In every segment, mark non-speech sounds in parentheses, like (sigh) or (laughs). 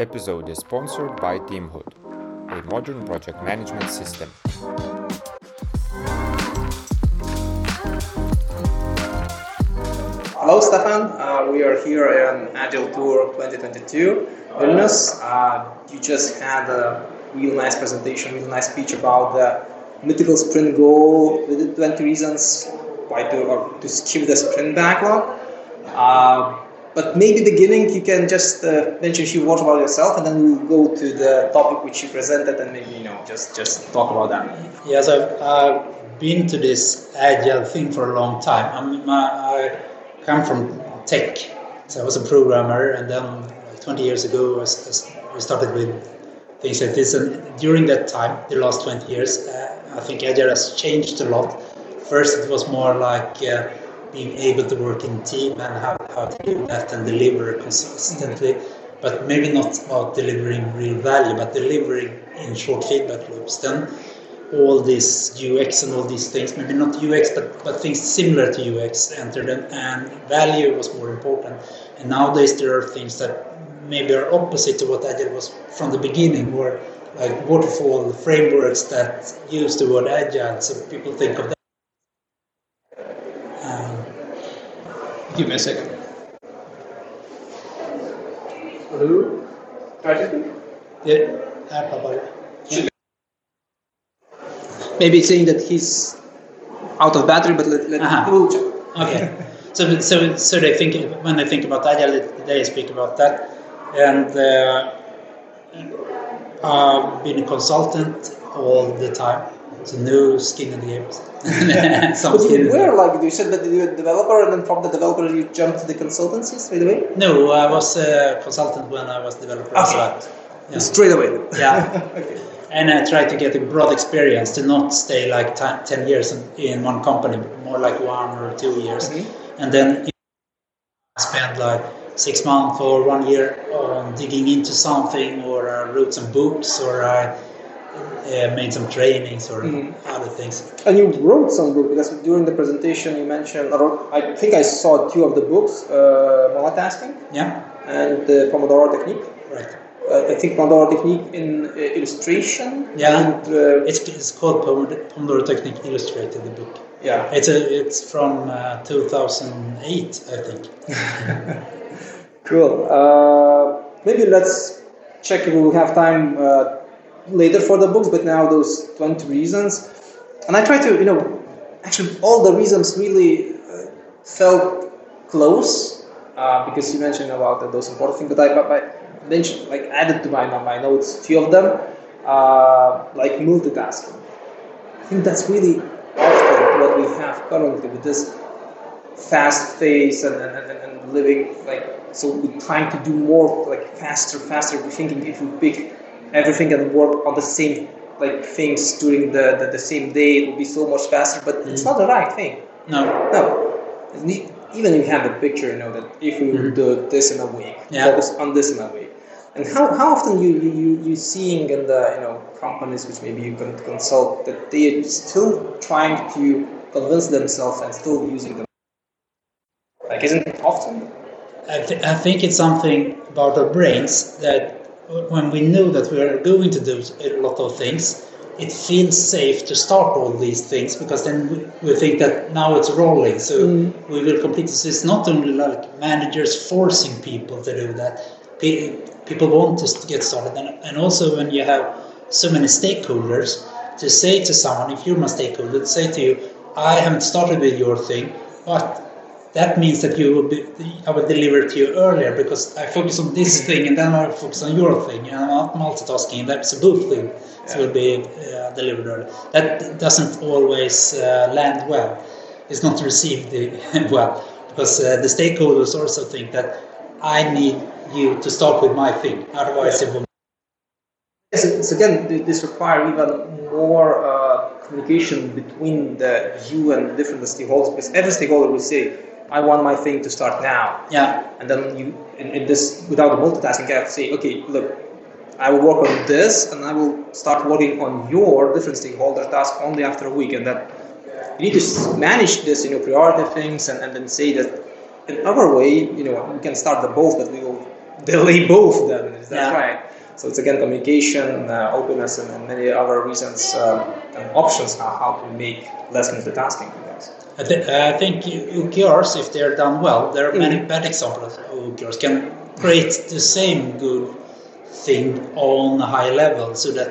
episode is sponsored by Teamhood, a modern project management system. Hello, Stefan. Uh, we are here in Agile Tour 2022 Vilnius. Uh, you just had a real nice presentation, real nice speech about the mythical sprint goal with the 20 reasons why to, to skip the sprint backlog. Uh, but maybe beginning you can just uh, mention a few words about yourself and then we'll go to the topic which you presented and maybe you know just just talk about that. Yes, I've, I've been to this agile thing for a long time. I'm, I come from tech, so I was a programmer, and then 20 years ago I started with things like this. And during that time, the last 20 years, uh, I think agile has changed a lot. First, it was more like uh, being able to work in team and how, how to do that and deliver consistently. But maybe not about delivering real value, but delivering in short feedback loops. Then all this UX and all these things, maybe not UX, but, but things similar to UX entered and, and value was more important. And nowadays there are things that maybe are opposite to what Agile was from the beginning, more like waterfall frameworks that use the word Agile, so people think of that. Um, Give me a second. Hello? Try to speak? yeah, uh, Papa. Maybe saying that he's out of battery, but let, let Uh-huh. we'll check. Okay. So, so, so they think when they think about agile, they speak about that, and uh, I've been a consultant all the time. It's a new skin in the game. (laughs) Some But skin in you were like you said that you were a developer, and then from the developer you jumped to the consultancy straight away. No, I was a consultant when I was developer as Okay. well. Yeah. Straight away. Yeah. (laughs) okay. And I try to get a broad experience to not stay like ti- 10 years in, in one company, more like one or two years. Mhm. And then I spend like six months or one year on digging into something, or I wrote some books, or I uh, made some trainings or Mhm. other things. And you wrote some book because during the presentation you mentioned, or I think I saw two of the books, uh, Monotasking Yeah, and the Pomodoro Technique. right. Uh, I think Pomodoro Technique in uh, illustration. Yeah. And, uh, It's, it's called Pomodoro Technique Illustrated, the book. yeah. It's a, it's from uh, 2008, I think. (laughs) Cool. Uh, maybe let's check if we will have time uh, later for the books, but now those 20 reasons. And I try to, you know, actually all the reasons really uh, felt close uh, because you mentioned about those important things, but I, but I mentioned, like, added to my, my notes, few of them, uh, like multitasking. I think that's really often what we have currently with this fast pace and, and, and, and living like so we're trying to do more like faster faster we're thinking if we pick everything and work on the same like things during the, the, the same day it will be so much faster but it's not the mm-hmm. right thing. No, no. Even if you have the picture you know that if we will mm-hmm. do this in a week Yeah. focus on this in a week. And how, how often you, you, you, you seeing in the you know companies which maybe you can consult that they are still trying to convince themselves and still using them like isn't it often? I, th- I think it's something about our brains that when we know that we are going to do a lot of things, it feels safe to start all these things because then we, think that now it's rolling, so mm. we will complete this. It's not only like managers forcing people to do that. People want to get started, and, and also when you have so many stakeholders, to say to someone, if you're my stakeholder, to say to you, I haven't started with your thing, but that means that you will be, I will deliver to you earlier because I focus on this thing and then I focus on your thing and I'm not multitasking. That's a good thing. So it will be uh, delivered earlier. That doesn't always uh, land well. It's not received (laughs) well because uh, the stakeholders also think that I need you to start with my thing. Otherwise, it will. Yes, it's again, this requires even more uh, communication between the you and the different stakeholders because every stakeholder will say, I want my thing to start now. Yeah, And then you, in, in this, without the multitasking, to say, okay, look, I will work on this and I will start working on your different stakeholder task only after a week. And that you need to manage this, you know, priority things and, and then say that in our way, you know, we can start the both, but we will (laughs) delay both Then. Is that Yeah. right? So it's again communication, uh, openness, and, and many other reasons uh, and options how, how to make less multitasking. I th- I think OKRs, if they're done well, there are many bad examples of OKRs, can create the same good thing on a high level so that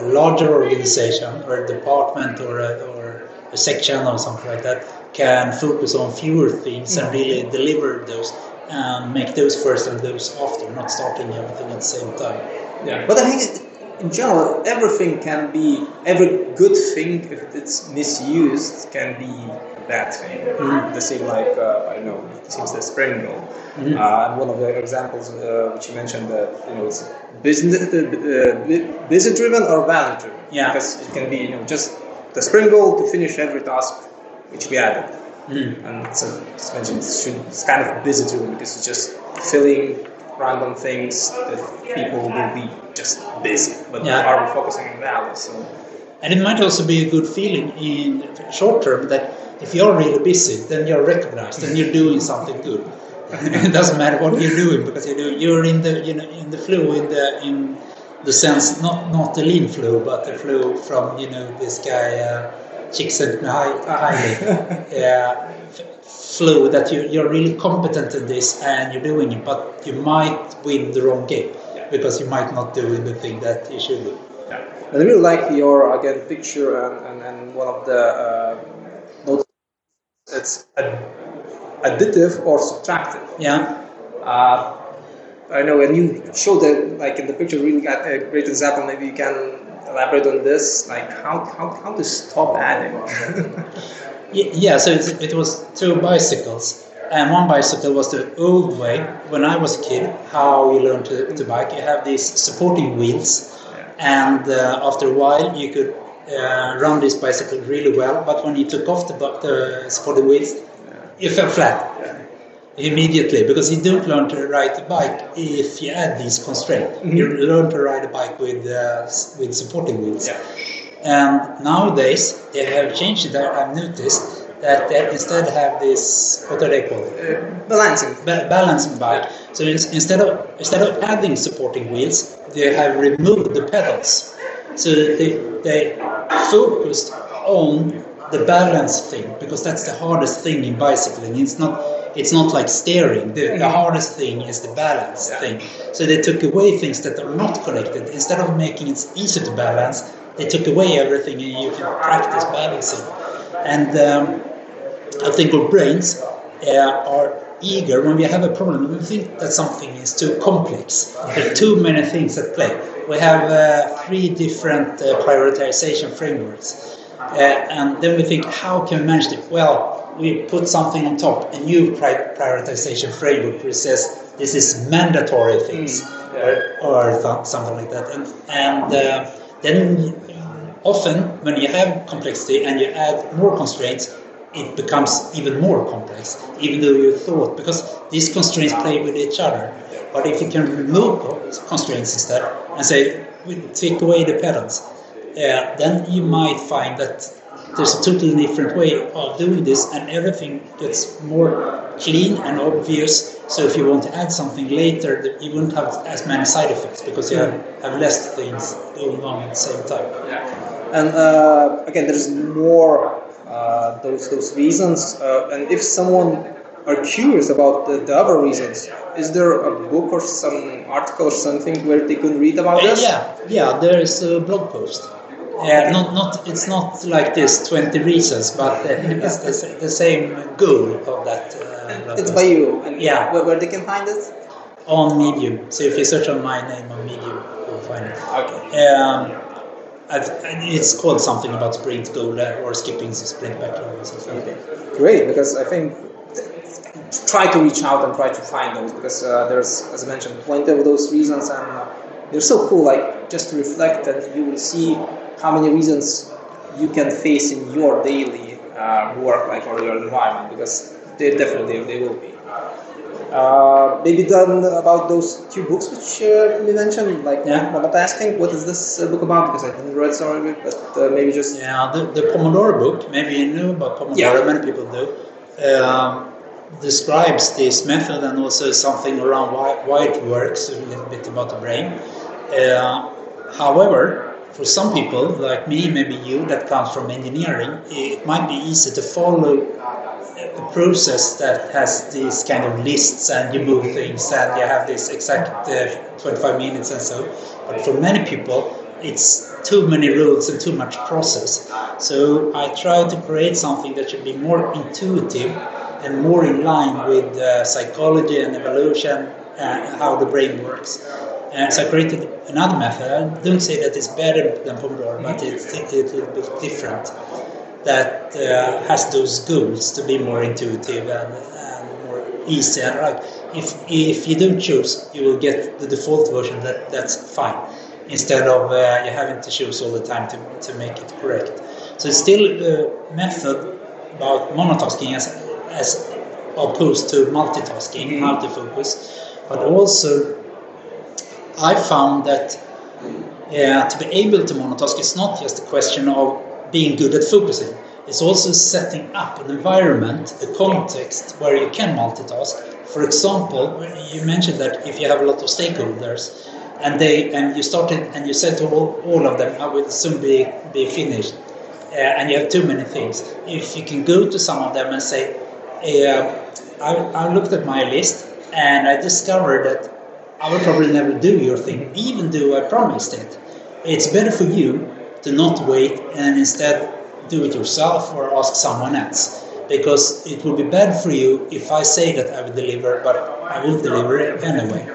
a larger organization or a department or a, or a section or something like that can focus on fewer things and really deliver those and make those first and those after, not starting everything at the same time. Yeah. But I think in general, everything can be every good thing if it's misused can be a bad thing. The same like uh, I don't know, it seems the sprint goal. Uh, and one of the examples uh, which you mentioned that you know it's business uh, uh, busy driven or value driven. Yeah. Because it can be you know just the sprint goal to finish every task which we added. And so it's mentioned it it's kind of busy driven because it's just filling random things that people will be just busy. But Yeah. are we focusing on values? So And it might also be a good feeling in short term that if you're really busy, then you're recognized and you're doing something good. (laughs) it doesn't matter what you're doing because you do, you're in the you know in the flow in the in the sense not not the lean flow but the flow from you know this guy uh, Csikszentmihalyi yeah, f- flow that you you're really competent in this and you're doing it but you might win the wrong game because you might not do the thing that you should do. And I really like your again picture and, and, and one of the uh, notes. It's ad- additive or subtractive. Yeah. Uh, I know, and you showed it like in the picture. Really got a great example. Maybe you can elaborate on this, like how how, how to stop adding. (laughs) Yeah, so it, it was two bicycles, and one bicycle was the old way. When I was a kid, how you learn to, to bike, you have these supporting wheels, and uh, after a while you could uh, run this bicycle really well. But when you took off the, the supporting wheels, you fell flat immediately because you don't learn to ride a bike if you add these constraints. You learn to ride a bike with uh, with supporting wheels. Yeah. And nowadays they have changed. I- I've noticed that they instead have this what are they called? Uh, balancing. Ba- balancing bike. So instead of instead of adding supporting wheels, they have removed the pedals. So they they focused on the balance thing because that's the hardest thing in bicycling. It's not it's not like steering. The, the hardest thing is the balance Yeah. thing. So they took away things that are not connected. Instead of making it easy to balance, they took away everything and you can practice balancing. And um, I think our brains uh, are eager when we have a problem. We think that something is too complex. There are too many things at play. We have uh, three different uh, prioritization frameworks, uh, and then we think, how can we manage it? Well, we put something on top, a new pri- prioritization framework which says this is mandatory things, or, or th- something like that. And, and uh, then often when you have complexity and you add more constraints, it becomes even more complex, even though you thought, because these constraints play with each other. But if you can remove those constraints instead and say, we take away the pedals, uh, then you might find that there's a totally different way of doing this and everything gets more clean and obvious. So if you want to add something later, you won't have as many side effects because you have, have less things going on at the same time. And uh, again, there's more uh, those those reasons. Uh, and if someone are curious about the, the other reasons, is there a book or some article or something where they can read about Uh, this? yeah, yeah. There is a blog post. Uh, not, not. It's not like this. Twenty reasons, but uh, it's the, the same goal of that. Uh, It's by you. And Yeah. Where, where they can find it? on Medium. So if you search on my name on Medium, you'll find it. Okay. Um, I've, it's called something about sprint goal uh, or skipping the sprint backlog or something. that. Great, because I think try to reach out and try to find those because uh, there's, as I mentioned, plenty of those reasons, and uh, they're so cool. Like just to reflect that you will see how many reasons you can face in your daily uh, work, like or your environment, because they definitely they will be. Uh, maybe done about those two books which uh, we mentioned, like Yeah. I'm not asking what is this uh, book about because I didn't read some of it, but uh, maybe just Yeah, the, the Pomodoro book, maybe you know about Pomodoro, Yeah. many people do. Um, describes this method and also something around why, why it works, a little bit about the brain. Uh, however, for some people, like me, maybe you, that comes from engineering, it might be easy to follow a process that has these kind of lists and you move things and you have this exact uh, 25 minutes and so. But for many people, it's too many rules and too much process. So I try to create something that should be more intuitive and more in line with uh, psychology and evolution and how the brain works. And so I created another method. I don't say that it's better than Pomodoro, but it's, a little bit different. That uh, has those goals to be more intuitive and, and more easy. And like, if if you don't choose, you will get the default version. That that's fine. Instead of uh, you having to choose all the time to, to make it correct. So it's still a method about monotasking as as opposed to multitasking, mm-hmm. multi-focus, but also I found that uh, to be able to monotask is not just a question of being good at focusing. It's also setting up an environment, a context where you can multitask. For example, you mentioned that if you have a lot of stakeholders and they and you started and you said to all, all of them, I will soon be, be finished, uh, and you have too many things. If you can go to some of them and say, uh, I, I looked at my list and I discovered that I will probably never do your thing, even though I promised it. It's better for you to not wait and instead do it yourself or ask someone else. Because it will be bad for you if I say that I will deliver, but I will deliver it anyway.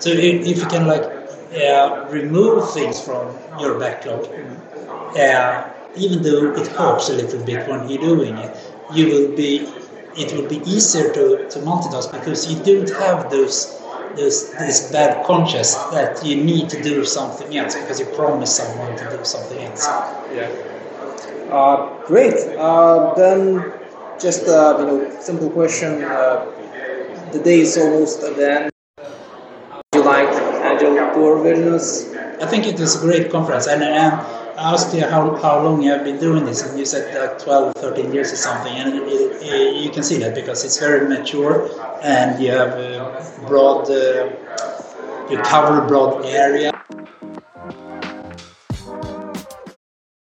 So if, you can like uh, remove things from your backlog, uh, even though it hurts a little bit when you're doing it, you will be. It will be easier to, to multitask because you don't have those this this bad conscience that you need to do something else because you promised someone to do something else. Yeah. Uh, great. Uh, then, just uh, you know, simple question. Uh, the day is almost at the end. You like Agile Tour Vilnius? I think it was a great conference, and, and asked you how, how long you have been doing this, and you said like 12, 13 years or something, and it, it, you can see that because it's very mature, and you have a broad, uh, you cover a broad area.